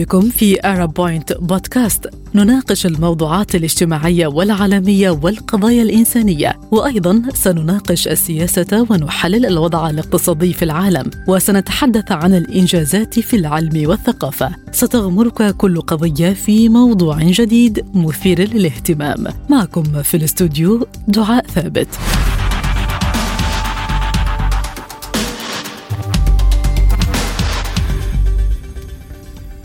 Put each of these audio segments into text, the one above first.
بكم في أرب بوينت بودكاست نناقش الموضوعات الاجتماعية والعالمية والقضايا الإنسانية وأيضا سنناقش السياسة ونحلل الوضع الاقتصادي في العالم وسنتحدث عن الإنجازات في العلم والثقافة. ستغمرك كل قضية في موضوع جديد مثير للاهتمام. معكم في الاستوديو دعاء ثابت.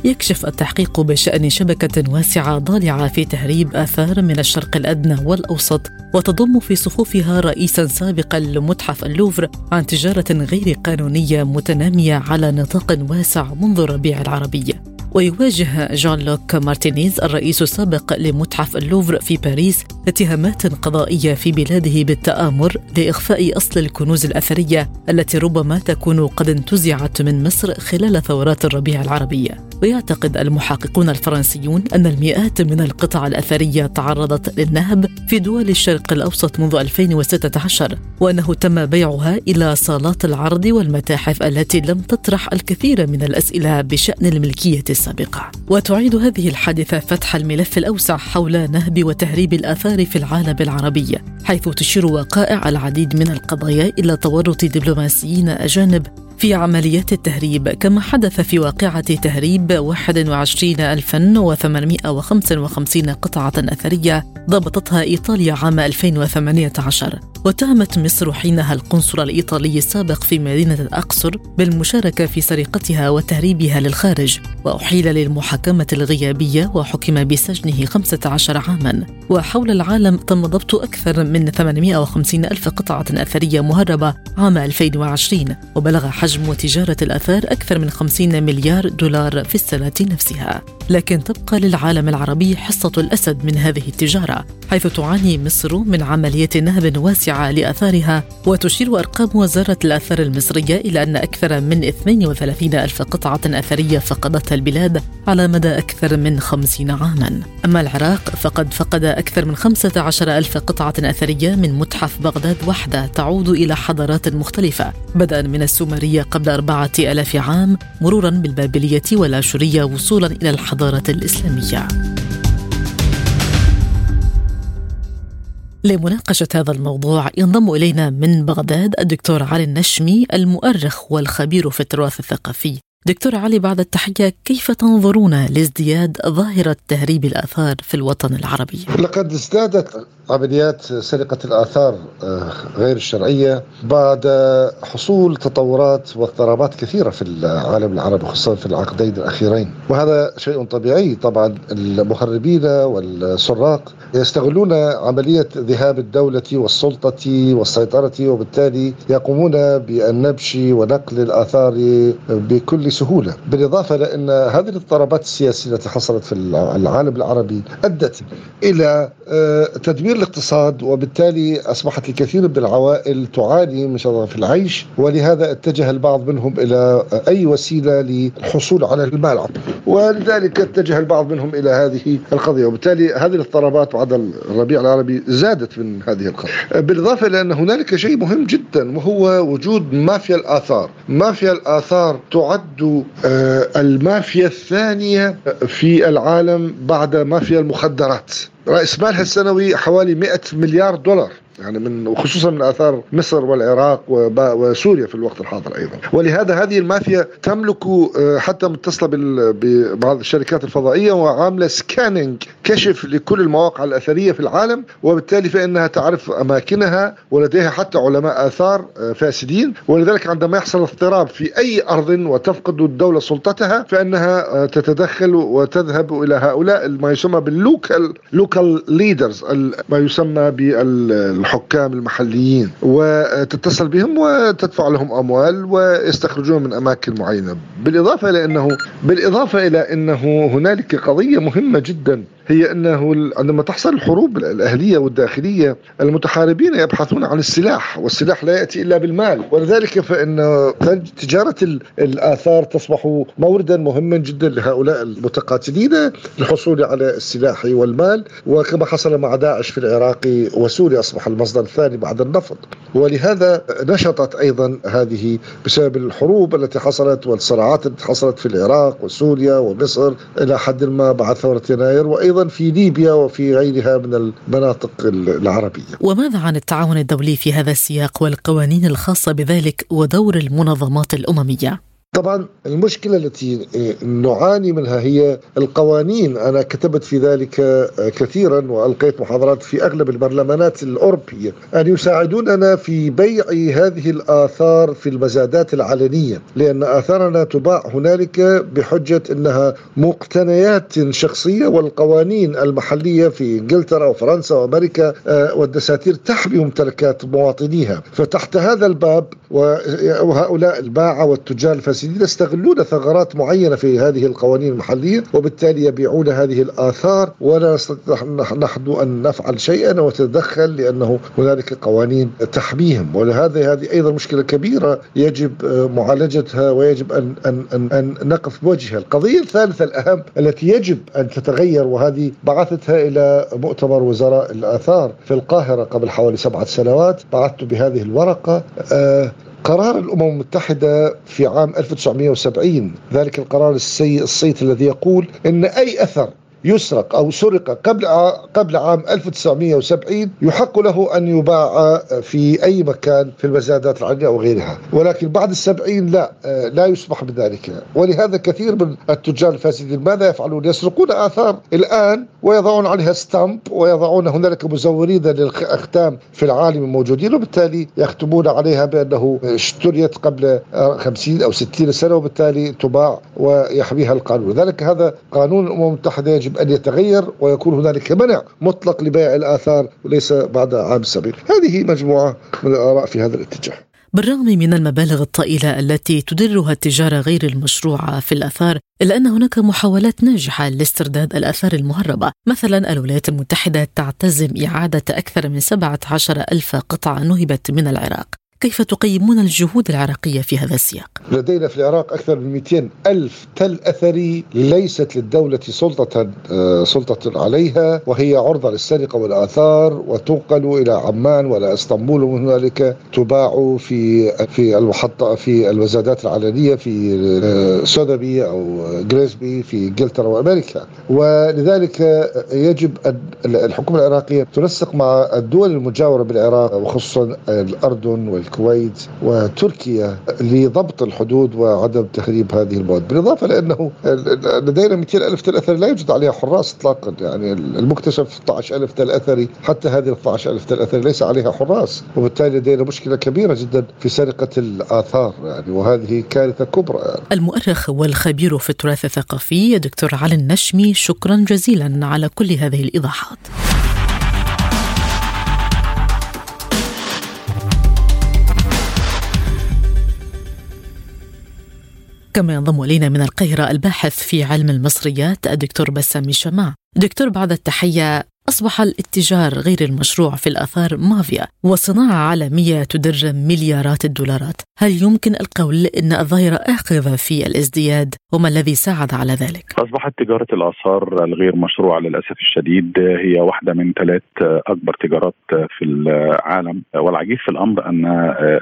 يكشف التحقيق بشأن شبكة واسعة ضالعة في تهريب آثار من الشرق الأدنى والأوسط وتضم في صفوفها رئيسا سابقا لمتحف اللوفر عن تجارة غير قانونية متنامية على نطاق واسع منذ الربيع العربي ويواجه جون لوك مارتينيز الرئيس السابق لمتحف اللوفر في باريس اتهامات قضائية في بلاده بالتآمر لإخفاء أصل الكنوز الأثرية التي ربما تكون قد انتزعت من مصر خلال ثورات الربيع العربي. ويعتقد المحققون الفرنسيون أن المئات من القطع الأثرية تعرضت للنهب في دول الشرق الأوسط منذ 2016 وأنه تم بيعها إلى صالات العرض والمتاحف التي لم تطرح الكثير من الأسئلة بشأن الملكية السابقة. وتعيد هذه الحادثة فتح الملف الأوسع حول نهب وتهريب الآثار في العالم العربي، حيث تشير وقائع العديد من القضايا إلى تورط دبلوماسيين أجانب في عمليات التهريب كما حدث في واقعة تهريب 21855 قطعة أثرية ضبطتها إيطاليا عام 2018 واتهمت مصر حينها القنصل الإيطالي السابق في مدينة الأقصر بالمشاركة في سرقتها وتهريبها للخارج وأحيل للمحاكمة الغيابية وحكم بسجنه 15 عاما. وحول العالم تم ضبط أكثر من 850 ألف قطعة أثرية مهربة عام 2020 وبلغ حجم تجارة الأثار أكثر من 50 مليار دولار في السنة نفسها. لكن تبقى للعالم العربي حصة الأسد من هذه التجارة حيث تعاني مصر من عملية نهب واسعة لأثارها وتشير أرقام وزارة الآثار المصرية إلى أن أكثر من 32 ألف قطعة أثرية فقدتها البلاد على مدى أكثر من 50 عاما. أما العراق فقد فقد أكثر من 15 ألف قطعة أثرية من متحف بغداد وحدة تعود إلى حضارات مختلفة بدءا من السومرية قبل أربعة ألاف عام مرورا بالبابلية والآشورية وصولا إلى الحضارة الإسلامية لمناقشة هذا الموضوع ينضم إلينا من بغداد الدكتور علي النشمي المؤرخ والخبير في التراث الثقافي دكتور علي بعد التحية كيف تنظرون لازدياد ظاهرة تهريب الآثار في الوطن العربي؟ لقد ازدادت عمليات سرقة الآثار آه، غير الشرعية بعد حصول تطورات واضطرابات كثيرة في العالم العربي خصوصا في العقدين الأخيرين. وهذا شيء طبيعي. طبعا المخربين والسراق يستغلون عملية ذهاب الدولة والسلطة والسيطرة وبالتالي يقومون بالنبش ونقل الآثار بكل سهولة. بالإضافة لأن هذه الاضطرابات السياسية التي حصلت في العالم العربي أدت إلى آه، تدمير الاقتصاد وبالتالي أصبحت الكثير من العوائل تعاني من في العيش ولهذا اتجه البعض منهم إلى أي وسيلة للحصول على المال. ولذلك اتجه البعض منهم إلى هذه القضية. وبالتالي هذه الاضطرابات بعد الربيع العربي زادت من هذه القضية. بالإضافة إلى أن هنالك شيء مهم جدا وهو وجود مافيا الآثار. مافيا الآثار تعد آه، المافيا الثانية في العالم بعد مافيا المخدرات. رأس مالها السنوي حوالي 100 مليار دولار. يعني من وخصوصا من آثار مصر والعراق وسوريا في الوقت الحاضر أيضا. ولهذا هذه المافيا تملك آه، حتى متصلة ببعض الشركات الفضائية وعاملة scanning كشف لكل المواقع الأثرية في العالم وبالتالي فإنها تعرف أماكنها ولديها حتى علماء آثار آه، فاسدين. ولذلك عندما يحصل اضطراب في أي أرض وتفقد الدولة سلطتها فإنها آه، تتدخل وتذهب إلى هؤلاء ما يسمى بال local local leaders ما يسمى بال الحكام المحليين وتتصل بهم وتدفع لهم أموال ويستخرجون من أماكن معينة بالإضافة إلى انه بالإضافة إلى إنه هنالك قضية مهمة جدا. هي أنه عندما تحصل الحروب الأهلية والداخلية المتحاربين يبحثون عن السلاح والسلاح لا يأتي إلا بالمال. ولذلك فإن تجارة الآثار تصبح موردا مهما جدا لهؤلاء المتقاتلين للحصول على السلاح والمال. وكما حصل مع داعش في العراق وسوريا أصبح المصدر الثاني بعد النفط. ولهذا نشطت أيضا هذه بسبب الحروب التي حصلت والصراعات التي حصلت في العراق وسوريا ومصر. إلى حد ما بعد ثورة يناير وأيضا في ليبيا وفي غيرها من المناطق العربية وماذا عن التعاون الدولي في هذا السياق والقوانين الخاصة بذلك ودور المنظمات الأممية؟ طبعا المشكلة التي نعاني منها هي القوانين. أنا كتبت في ذلك كثيرا وألقيت محاضرات في أغلب البرلمانات الأوروبية أن يساعدوننا في بيع هذه الآثار في المزادات العلنية لأن آثارنا تباع هنالك بحجة أنها مقتنيات شخصية والقوانين المحلية في إنجلترا وفرنسا وأمريكا والدساتير تحمي ممتلكات مواطنيها. فتحت هذا الباب وهؤلاء الباعة والتجار الفاسدين الفاسدين يستغلون ثغرات معينة في هذه القوانين المحلية وبالتالي يبيعون هذه الآثار ولا نستطيع نحن أن نفعل شيئا وتدخل لأنه هنالك قوانين تحميهم. ولهذا هذه أيضا مشكلة كبيرة يجب معالجتها ويجب أن, أن, أن, أن نقف بوجهها. القضية الثالثة الأهم التي يجب أن تتغير وهذه بعثتها إلى مؤتمر وزراء الآثار في القاهرة قبل حوالي سبعة سنوات بعثت بهذه الورقة آه قرار الأمم المتحدة في عام 1970 ذلك القرار السيء الصيت الذي يقول أن أي أثر يسرق أو سرق قبل قبل عام 1970 يحق له أن يباع في أي مكان في المزادات العليا أو غيرها. ولكن بعد السبعين لا لا يسمح بذلك. ولهذا كثير من التجار الفاسدين ماذا يفعلون؟ يسرقون آثار الآن ويضعون عليها ستامب ويضعون هنالك مزورين للأختام في العالم موجودين وبالتالي يختمون عليها بأنه اشتريت قبل 50 أو 60 سنة وبالتالي تباع ويحميها القانون. لذلك هذا قانون الأمم المتحدة يجب أن يتغير ويكون هنالك منع مطلق لبيع الآثار وليس بعد عام السبعين هذه مجموعة من الآراء في هذا الاتجاه. بالرغم من المبالغ الطائلة التي تدرها التجارة غير المشروعة في الآثار إلا أن هناك محاولات ناجحة لاسترداد الآثار المهربة. مثلا الولايات المتحدة تعتزم إعادة أكثر من 17 ألف قطعة نهبت من العراق. كيف تقيمون الجهود العراقية في هذا السياق؟ لدينا في العراق أكثر من 200 ألف تل أثري ليست للدولة سلطة سلطة عليها وهي عرضة للسرقة والآثار وتنقل إلى عمان ولا إسطنبول ومن هنالك تباع في في المحطة في الوزادات العلنية في سوذبي أو جريسبي في إنجلترا وأمريكا ولذلك يجب أن الحكومة العراقية تنسق مع الدول المجاورة بالعراق وخصوصا الأردن والكويت وتركيا لضبط الحدود وعدم تخريب هذه المواد بالإضافة لأنه لدينا 200 ألف تل أثري لا يوجد عليها حراس إطلاقا يعني المكتشف 16 ألف تل أثري حتى هذه 12 ألف تل أثري ليس عليها حراس وبالتالي لدينا مشكلة كبيرة جدا في سرقة الآثار يعني وهذه كارثة كبرى يعني. المؤرخ والخبير في التراث الثقافي دكتور علي النشمي شكرا جزيلا على كل هذه الإيضاحات كما ينضم إلينا من القاهرة الباحث في علم المصريات الدكتور بسام شماع. دكتور بعد التحية أصبح الاتجار غير المشروع في الآثار مافيا وصناعة عالمية تدر مليارات الدولارات. هل يمكن القول أن الظاهرة آخذة في الازدياد؟ وما الذي ساعد على ذلك؟ أصبحت تجارة الآثار الغير مشروعة للأسف الشديد هي واحدة من ثلاث أكبر تجارات في العالم. والعجيب في الأمر أن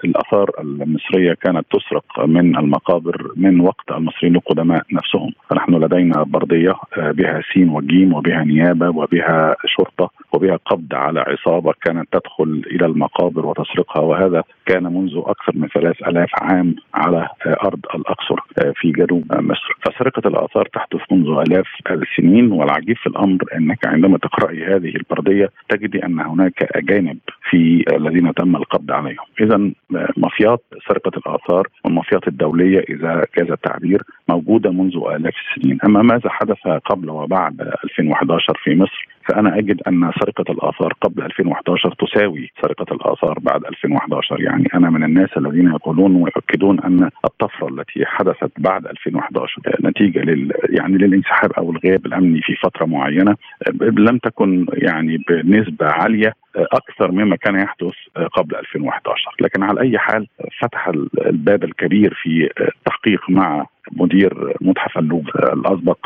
الآثار المصرية كانت تسرق من المقابر من وقت المصريين القدماء نفسهم. فنحن لدينا بردية بها سين وجيم وبها نيابة وبها شرطة وبها قبض على عصابة كانت تدخل إلى المقابر وتسرقها وهذا كان منذ أكثر من ثلاث ألاف عام على أرض الأقصر في جنوب مصر. فسرقة الآثار تحدث منذ آلاف السنين والعجيب في الأمر أنك عندما تقرأي هذه البردية تجدي أن هناك أجانب في الذين تم القبض عليهم. إذا مافيات سرقة الآثار والمافيات الدولية إذا جاز التعبير موجودة منذ آلاف السنين. أما ماذا حدث قبل وبعد 2011 في مصر؟ فأنا أجد أن سرقة الآثار قبل 2011 تساوي سرقة الآثار بعد 2011 يعني أنا من الناس الذين يقولون ويؤكدون أن الطفرة التي حدثت بعد 2011 نتيجة لل يعني للانسحاب أو الغياب الأمني في فترة معينة لم تكن يعني بنسبة عالية أكثر مما كان يحدث قبل 2011 لكن على أي حال فتح الباب الكبير في التحقيق مع مدير متحف اللوفر الأسبق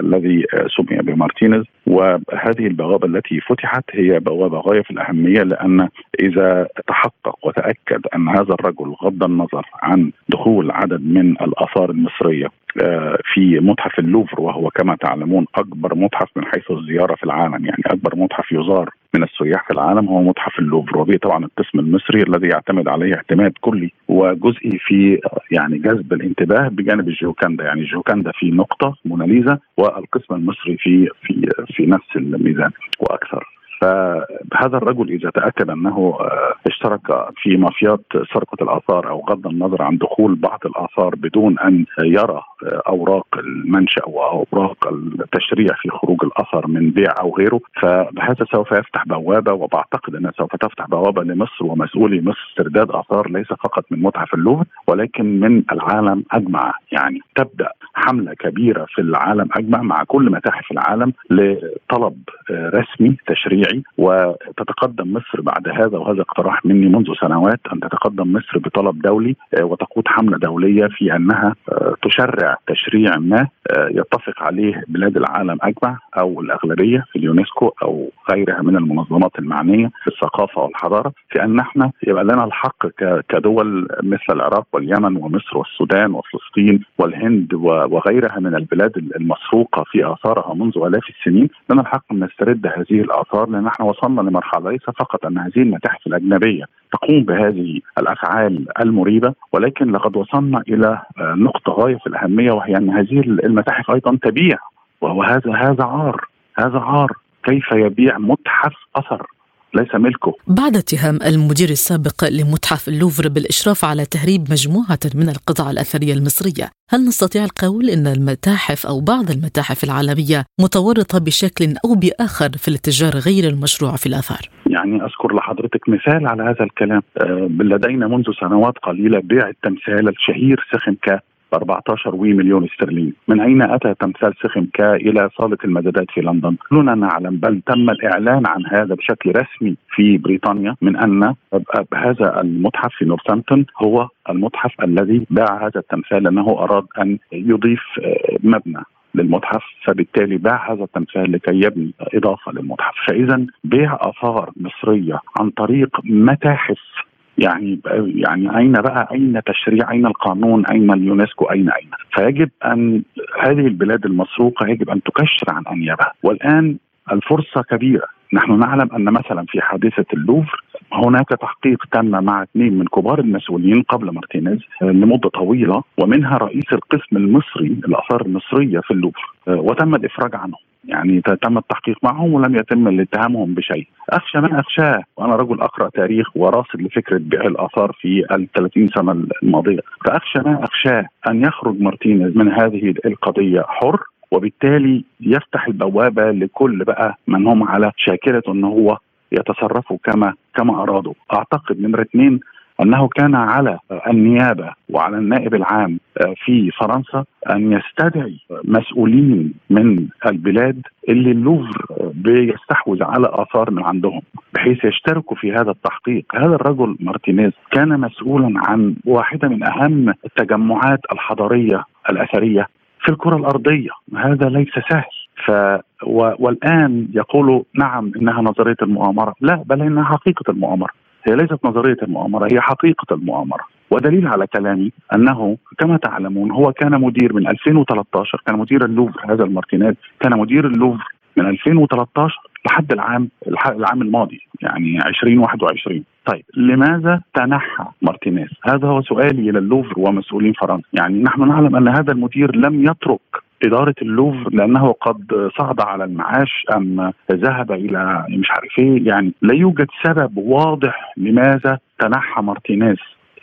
الذي سمي بمارتينيز. وهذه البوابة التي فتحت هي بوابة غاية في الأهمية لأن إذا تحقق وتأكد أن هذا الرجل غض النظر عن دخول عدد من الآثار المصرية آه، في متحف اللوفر وهو كما تعلمون أكبر متحف من حيث الزيارة في العالم يعني أكبر متحف يزار من السياح في العالم هو متحف اللوفر وبه طبعا القسم المصري الذي يعتمد عليه اعتماد كلي وجزئي في يعني جذب الانتباه بجانب الجيوكاندا يعني الجيوكاندا في نقطة موناليزا والقسم المصري في في في نفس الميزان وأكثر. فهذا الرجل إذا تأكد أنه آه، اشترك في مافيات سرقة الآثار أو غض النظر عن دخول بعض الآثار بدون أن يرى آه، أوراق المنشأ وأوراق التشريع في خروج الأثر من بيع أو غيره فهذا سوف يفتح بوابة وبعتقد انها سوف تفتح بوابة لمصر ومسؤولي مصر استرداد آثار ليس فقط من متحف اللوفر ولكن من العالم أجمع. يعني تبدأ حملة كبيرة في العالم أجمع مع كل متاحف العالم لطلب آه، رسمي تشريعي وتتقدم مصر بعد هذا وهذا اقتراح مني منذ سنوات أن تتقدم مصر بطلب دولي آه، وتقود حملة دولية في أنها آه، تشرع تشريع ما يتفق عليه بلاد العالم أجمع أو الأغلبية في اليونسكو أو غيرها من المنظمات المعنية في الثقافة والحضارة في أن إحنا يبقى لنا الحق كدول مثل العراق واليمن ومصر والسودان وفلسطين والهند وغيرها من البلاد المسروقة في آثارها منذ آلاف السنين لنا الحق أن نسترد هذه الآثار لأن إحنا وصلنا لمرحلة ليس فقط أن هذه المتاحف الأجنبية تقوم بهذه الأفعال المريبة ولكن لقد وصلنا إلى آه، نقطة غاية في الأهمية وهي أن هذه المتاحف أيضا تبيع وهو هذا هذا عار هذا عار كيف يبيع متحف أثر. ليس ملكه. بعد اتهام المدير السابق لمتحف اللوفر بالإشراف على تهريب مجموعة من القطع الأثرية المصرية هل نستطيع القول أن المتاحف أو بعض المتاحف العالمية متورطة بشكل أو بآخر في الاتجار غير المشروع في الآثار؟ يعني أذكر لحضرتك مثال على هذا الكلام. آه، لدينا منذ سنوات قليلة بيع التمثال الشهير سخنكا 14 وي مليون استرليني. من أين أتى تمثال سخم كا إلى صالة المزادات في لندن؟ كلنا نعلم بل تم الإعلان عن هذا بشكل رسمي في بريطانيا من أن هذا المتحف في نورثامبتون هو المتحف الذي باع هذا التمثال لأنه أراد أن يضيف آه، مبنى للمتحف فبالتالي باع هذا التمثال لكي يبني إضافة للمتحف. فإذا بيع آثار مصرية عن طريق متاحف يعني يعني أين بقى أين تشريع أين القانون أين اليونسكو أين أين؟ فيجب أن هذه البلاد المسروقة يجب أن تكشر عن أنيابها. والآن الفرصة كبيرة. نحن نعلم أن مثلا في حادثة اللوفر هناك تحقيق تم مع اثنين من كبار المسؤولين قبل مارتينيز لمدة طويلة ومنها رئيس القسم المصري الأثار المصرية في اللوفر وتم الإفراج عنهم. يعني تم التحقيق معهم ولم يتم الاتهامهم بشيء. أخشى ما أخشاه وأنا رجل أقرأ تاريخ وراصد لفكرة بيع الآثار في ال 30 سنة الماضية. فأخشى ما أخشاه أن يخرج مارتينيز من هذه القضية حر وبالتالي يفتح البوابة لكل بقى من هم على شاكلة ان هو يتصرفوا كما كما أرادوا. أعتقد نمره اثنين أنه كان على النيابة وعلى النائب العام في فرنسا أن يستدعي مسؤولين من البلاد اللي اللوفر بيستحوذ على آثار من عندهم بحيث يشتركوا في هذا التحقيق. هذا الرجل مارتينيز كان مسؤولا عن واحدة من أهم التجمعات الحضارية الأثرية في الكرة الأرضية. هذا ليس سهل. ف و... والآن يقولوا نعم إنها نظرية المؤامرة. لا بل إنها حقيقة المؤامرة. هي ليست نظرية المؤامرة هي حقيقة المؤامرة. ودليل على كلامي أنه كما تعلمون هو كان مدير من 2013 كان مدير اللوفر هذا المارتينيز كان مدير اللوفر من 2013 لحد العام العام الماضي يعني 2021 طيب لماذا تنحى مارتينيز؟ هذا هو سؤالي إلى اللوفر ومسؤولين فرنسا، يعني نحن نعلم أن هذا المدير لم يترك إدارة اللوفر لأنه قد صعد على المعاش أم ذهب إلى مش عارف إيه. يعني لا يوجد سبب واضح لماذا تنحى مارتينيز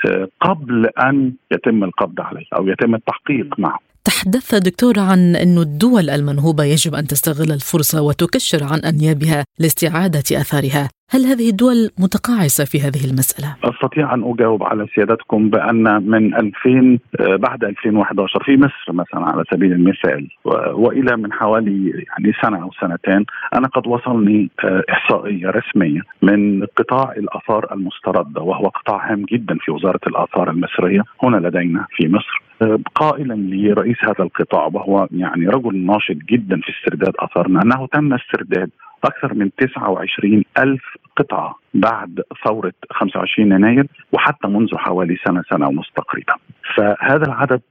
آه، قبل أن يتم القبض عليه أو يتم التحقيق معه. تحدث دكتور عن أن الدول المنهوبة يجب أن تستغل الفرصة وتكشر عن أنيابها لاستعادة أثارها هل هذه الدول متقاعسة في هذه المسألة؟ أستطيع أن أجاوب على سيادتكم بأن من 2000 آه، بعد 2011 في مصر مثلا على سبيل المثال وإلى من حوالي يعني سنة أو سنتين أنا قد وصلني آه، إحصائية رسمية من قطاع الآثار المستردة وهو قطاع هام جدا في وزارة الآثار المصرية هنا لدينا في مصر قائلا لرئيس هذا القطاع وهو يعني رجل ناشط جدا في استرداد آثارنا أنه تم استرداد أكثر من 29 ألف قطعة بعد ثورة 25 يناير وحتى منذ حوالي سنة سنة ونص تقريبا. فهذا العدد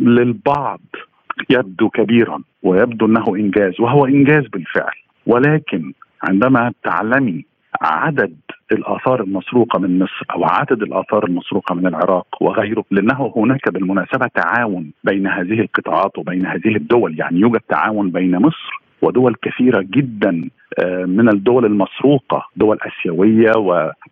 للبعض يبدو كبيرا ويبدو أنه إنجاز وهو إنجاز بالفعل. ولكن عندما تعلمي عدد الآثار المسروقة من مصر أو عدد الآثار المسروقة من العراق وغيره لأنه هناك بالمناسبة تعاون بين هذه القطاعات وبين هذه الدول. يعني يوجد تعاون بين مصر ودول كثيرة جدا آه، من الدول المسروقة دول آسيوية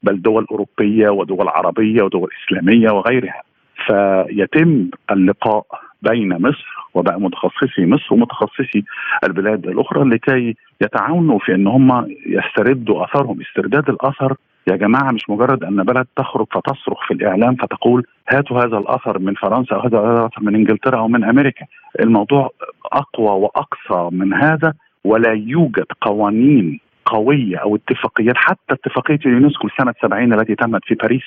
بل دول أوروبية ودول عربية ودول إسلامية وغيرها. فيتم اللقاء بين مصر وبقى متخصصي مصر ومتخصصي البلاد الأخرى لكي يتعاونوا في إن هم يستردوا آثارهم. استرداد الاثر يا جماعة مش مجرد أن بلد تخرج فتصرخ في الإعلام فتقول هاتوا هذا الأثر من فرنسا أو هذا الأثر من إنجلترا أو من أمريكا. الموضوع أقوى وأقصى من هذا ولا يوجد قوانين قوية أو اتفاقيات حتى اتفاقية اليونسكو سنة 70 التي تمت في باريس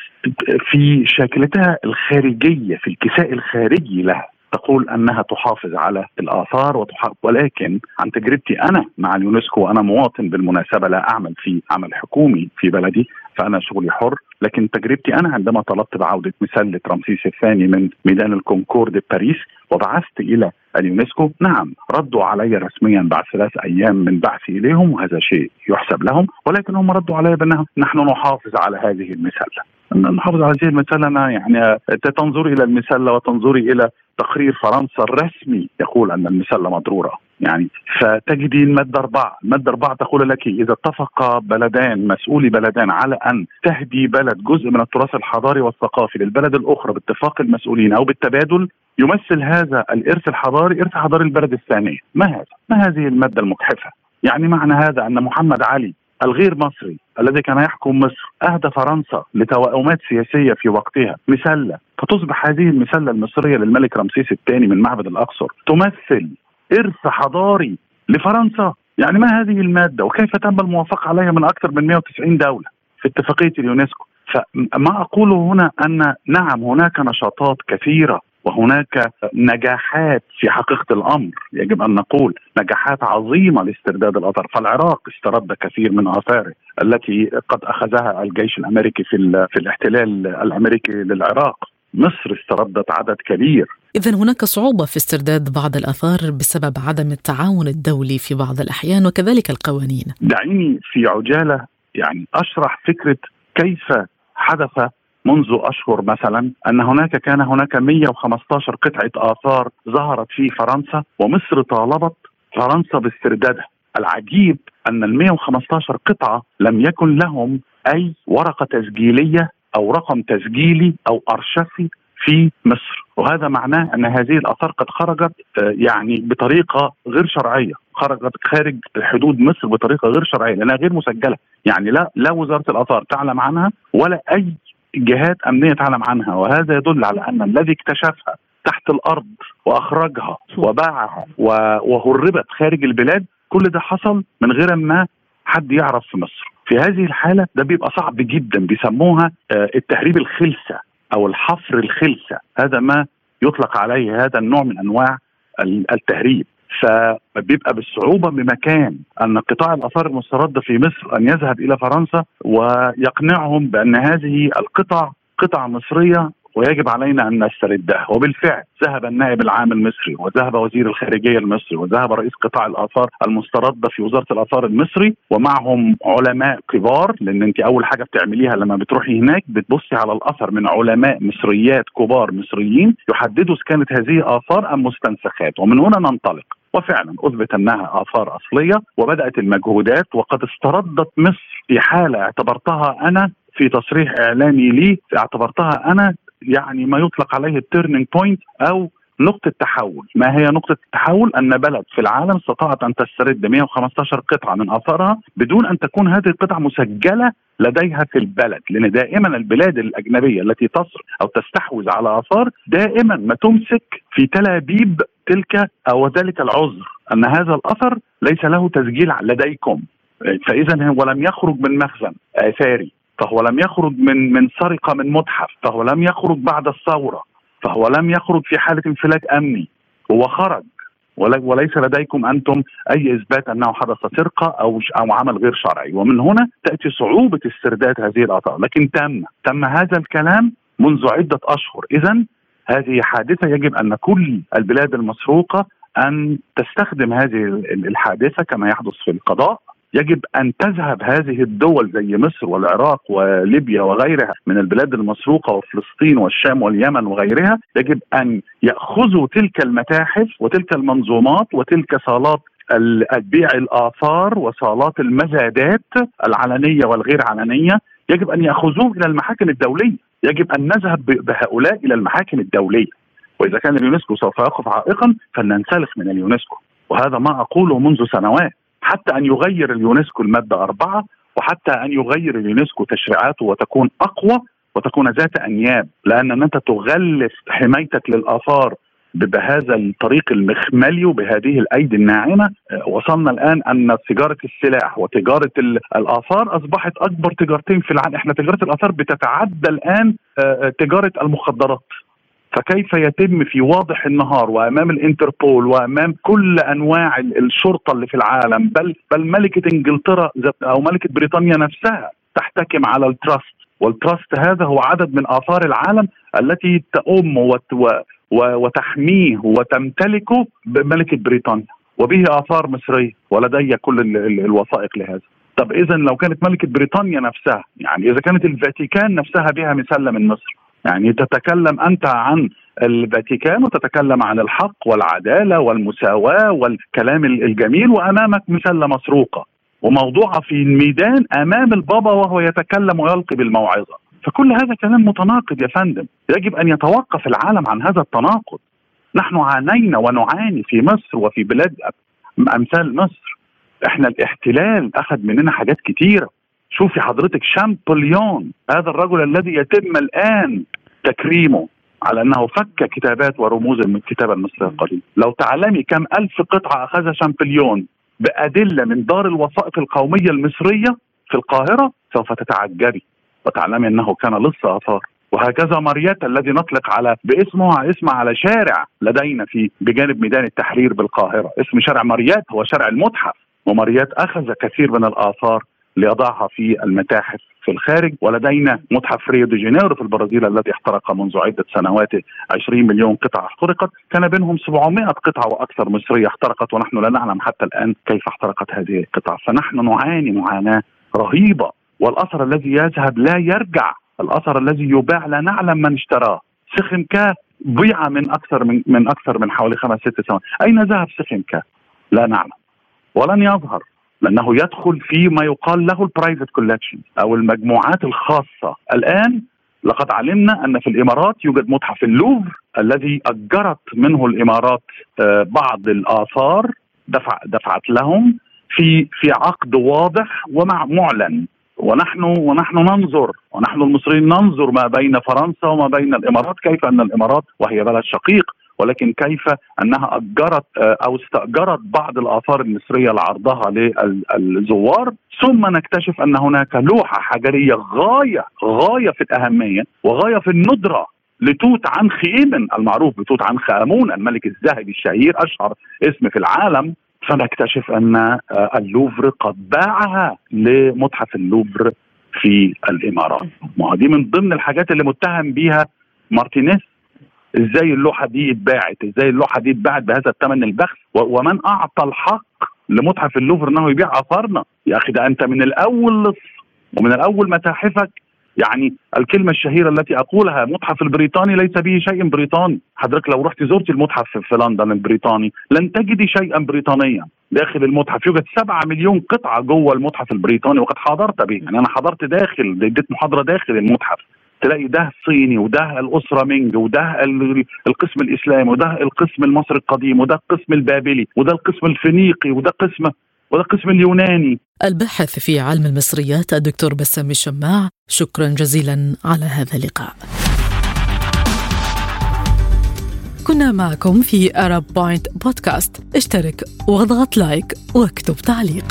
في شاكلتها الخارجية في الكساء الخارجي لها. تقول أنها تحافظ على الآثار وتحافظ ولكن عن تجربتي أنا مع اليونسكو وأنا مواطن بالمناسبة لا أعمل في عمل حكومي في بلدي فأنا شغلي حر. لكن تجربتي أنا عندما طلبت بعودة مسله رمسيس الثاني من ميدان الكونكورد باريس وبعثت إلى اليونسكو نعم ردوا علي رسميا بعد ثلاث أيام من بعثي إليهم وهذا شيء يحسب لهم ولكن هم ردوا علي بانه نحن نحافظ على هذه المسلة. نحافظ على هذه المسلة يعني تنظري إلى المسلة وتنظري إلى تقرير فرنسا الرسمي يقول أن المسلة مضرورة. يعني فتجدي المادة أربعة المادة أربعة تقول لك إذا اتفق بلدان مسؤولي بلدان على أن تهدي بلد جزء من التراث الحضاري والثقافي للبلد الأخرى باتفاق المسؤولين أو بالتبادل يمثل هذا الإرث الحضاري إرث حضاري البلد الثانية ما هذا؟ ما هذه المادة المجحفة؟ يعني معنى هذا أن محمد علي الغير مصري الذي كان يحكم مصر أهدى فرنسا لتوائمات سياسية في وقتها مسله فتصبح هذه المسله المصرية للملك رمسيس الثاني من معبد الأقصر تمثل إرث حضاري لفرنسا. يعني ما هذه المادة؟ وكيف تم الموافقة عليها من أكثر من 190 دولة في اتفاقية اليونسكو؟ فما أقوله هنا أن نعم هناك نشاطات كثيرة وهناك نجاحات في حقيقة الأمر. يجب أن نقول نجاحات عظيمة لاسترداد الاثار فالعراق استرد كثير من آثاره التي قد أخذها الجيش الأمريكي في في الاحتلال الأمريكي للعراق. مصر استردت عدد كبير إذا هناك صعوبة في استرداد بعض الآثار بسبب عدم التعاون الدولي في بعض الأحيان وكذلك القوانين. دعيني في عجالة يعني أشرح فكرة كيف حدث منذ أشهر مثلا أن هناك كان هناك 115 قطعة آثار ظهرت في فرنسا ومصر طالبت فرنسا باستردادها. العجيب أن ال 115 قطعة لم يكن لهم أي ورقة تسجيلية أو رقم تسجيلي أو أرشفي في مصر. وهذا معناه أن هذه الآثار قد خرجت آه، يعني بطريقة غير شرعية خرجت خارج حدود مصر بطريقة غير شرعية لأنها غير مسجلة. يعني لا لا وزارة الآثار تعلم عنها ولا أي جهات أمنية تعلم عنها وهذا يدل على أن الذي اكتشفها تحت الأرض وأخرجها وباعها وهربت خارج البلاد كل ده حصل من غير ما حد يعرف في مصر. في هذه الحالة ده بيبقى صعب جدا بيسموها آه، التهريب الخلسة. أو الحفر الخلسة. هذا ما يطلق عليه هذا النوع من أنواع التهريب. فبيبقى بالصعوبة بمكان أن قطاع الآثار المستردة في مصر أن يذهب إلى فرنسا ويقنعهم بأن هذه القطع قطع مصرية ويجب علينا أن نستردها وبالفعل ذهب النائب العام المصري وذهب وزير الخارجية المصري وذهب رئيس قطاع الآثار المسترده في وزارة الآثار المصري ومعهم علماء كبار لأن أنت أول حاجة بتعمليها لما بتروحي هناك بتبصي على الأثر من علماء مصريات كبار مصريين يحددوا إذا كانت هذه آثار أم مستنسخات. ومن هنا ننطلق. وفعلا أثبت أنها آثار أصلية وبدأت المجهودات وقد استردت مصر في حالة اعتبرتها أنا في تصريح إعلامي لي اعتبرتها أنا يعني ما يطلق عليه ال turning point أو نقطة تحول. ما هي نقطة التحول؟ أن بلد في العالم استطاعت أن تسترد 115 قطعة من آثارها بدون أن تكون هذه القطع مسجلة لديها في البلد لأن دائما البلاد الأجنبية التي تصر أو تستحوذ على آثار دائما ما تمسك في تلابيب تلك أو ذلك العذر أن هذا الأثر ليس له تسجيل لديكم. فإذا هو لم يخرج من مخزن آثاري. فهو لم يخرج من من سرقة من متحف فهو لم يخرج بعد الثورة فهو لم يخرج في حالة انفلات أمني هو خرج. وليس لديكم أنتم أي إثبات أنه حدث سرقة أو أو عمل غير شرعي. ومن هنا تأتي صعوبة استرداد هذه الآثار لكن تم. تم هذا الكلام منذ عدة أشهر. اذا هذه حادثة يجب أن كل البلاد المسروقة أن تستخدم هذه الحادثة كما يحدث في القضاء. يجب أن تذهب هذه الدول زي مصر والعراق وليبيا وغيرها من البلاد المسروقة وفلسطين والشام واليمن وغيرها يجب أن يأخذوا تلك المتاحف وتلك المنظومات وتلك صالات بيع الآثار وصالات المزادات العلنية والغير علنية يجب أن ياخذوه إلى المحاكم الدولية يجب أن نذهب بهؤلاء إلى المحاكم الدولية. وإذا كان اليونسكو سوف يقف عائقا فلننسلخ من اليونسكو. وهذا ما أقوله منذ سنوات. حتى أن يغير اليونسكو المادة أربعة وحتى أن يغير اليونسكو تشريعاته وتكون أقوى وتكون ذات أنياب لأن أنت تغلف حمايتك للآثار بهذا الطريق المخملي وبهذه الأيدي الناعمة. وصلنا الآن أن تجارة السلاح وتجارة الآثار أصبحت أكبر تجارتين في العالم. إحنا تجارة الآثار بتتعدى الآن تجارة المخدرات. فكيف يتم في واضح النهار وأمام الإنتربول وأمام كل أنواع الشرطة اللي في العالم بل بل ملكة إنجلترا أو ملكة بريطانيا نفسها تحتكم على ال trust. وال trust هذا هو عدد من آثار العالم التي تؤم وتحميه وتمتلكه ملكه بريطانيا. وبه آثار مصرية ولدي كل الوثائق لهذا. طب اذا لو كانت ملكة بريطانيا نفسها يعني إذا كانت الفاتيكان نفسها بها مسله من مصر يعني تتكلم أنت عن الفاتيكان وتتكلم عن الحق والعدالة والمساواة والكلام الجميل وأمامك مسله مسروقه وموضوعه في الميدان أمام البابا وهو يتكلم ويلقي بالموعظة. فكل هذا كلام متناقض يا فندم. يجب أن يتوقف العالم عن هذا التناقض. نحن عانينا ونعاني في مصر وفي بلاد أمثال مصر. إحنا الاحتلال أخذ مننا حاجات كتيرة. شوفي حضرتك شامبليون هذا الرجل الذي يتم الآن تكريمه على أنه فك كتابات ورموز من الكتابه المصريه القديمه، لو تعلمي كم ألف قطعة اخذها شامبليون بأدلة من دار الوثائق القومية المصرية في القاهرة سوف تتعجبي وتعلمي أنه كان لص اثار وهكذا ماريات الذي نطلق على باسمه اسم على شارع لدينا في بجانب ميدان التحرير بالقاهرة، اسم شارع ماريات هو شارع المتحف وماريات أخذ كثير من الآثار ليضعها في المتاحف في الخارج. ولدينا متحف ريو دي جانيرو في البرازيل الذي احترق منذ عدة سنوات 20 مليون قطعة احترقت. كان بينهم 700 قطعة وأكثر مصرية احترقت ونحن لا نعلم حتى الآن كيف احترقت هذه القطع فنحن نعاني معاناة رهيبة والأثر الذي يذهب لا يرجع. الأثر الذي يباع لا نعلم من اشتراه. سخم كا بيع من أكثر من من أكثر من حوالي خمس ست سنوات. أين ذهب سخم كا لا نعلم. ولن يظهر. لأنه يدخل في ما يقال له ال private collection أو المجموعات الخاصة. الآن لقد علمنا أن في الإمارات يوجد متحف اللوفر الذي أجرت منه الإمارات بعض الآثار دفع دفعت لهم في في عقد واضح ومع معلن ونحن ونحن ننظر ونحن المصريين ننظر ما بين فرنسا وما بين الإمارات كيف أن الإمارات وهي بلد شقيق ولكن كيف أنها أجرت أو استأجرت بعض الآثار المصرية لعرضها للزوار ثم نكتشف أن هناك لوحة حجرية غاية غاية في الأهمية وغاية في الندرة لتوت عنخ آمون المعروف بتوت عنخ آمون الملك الذهبي الشهير أشهر اسم في العالم. فنكتشف أن اللوفر قد باعها لمتحف اللوفر في الإمارات. ما دي من ضمن الحاجات اللي متهم بيها مارتينيز إزاي اللوحة دي اتباعت؟ إزاي اللوحة دي اتباعت بهذا الثمن البخس ومن أعطى الحق لمتحف اللوفر إنه يبيع آثارنا؟ يا أخي ده أنت من الأول لص ومن الأول متاحفك. يعني الكلمة الشهيرة التي أقولها المتحف البريطاني ليس به شيء بريطاني. حضرتك لو رحت زرت المتحف في لندن البريطاني لن تجدي شيئا بريطانيا. داخل المتحف يوجد سبعة مليون قطعة جوه المتحف البريطاني وقد حضرت به. يعني أنا حضرت داخل اديت محاضرة داخل المتحف. تلاقي ده صيني وده الأسرة مينج وده القسم الإسلامي وده القسم المصري القديم وده القسم البابلي وده القسم الفينيقي وده قسم وده القسم اليوناني. الباحث في علم المصريات الدكتور بسام الشماع شكرا جزيلا على هذا اللقاء. كنا معكم في Arab Point بودكاست اشترك واضغط like واكتب تعليق.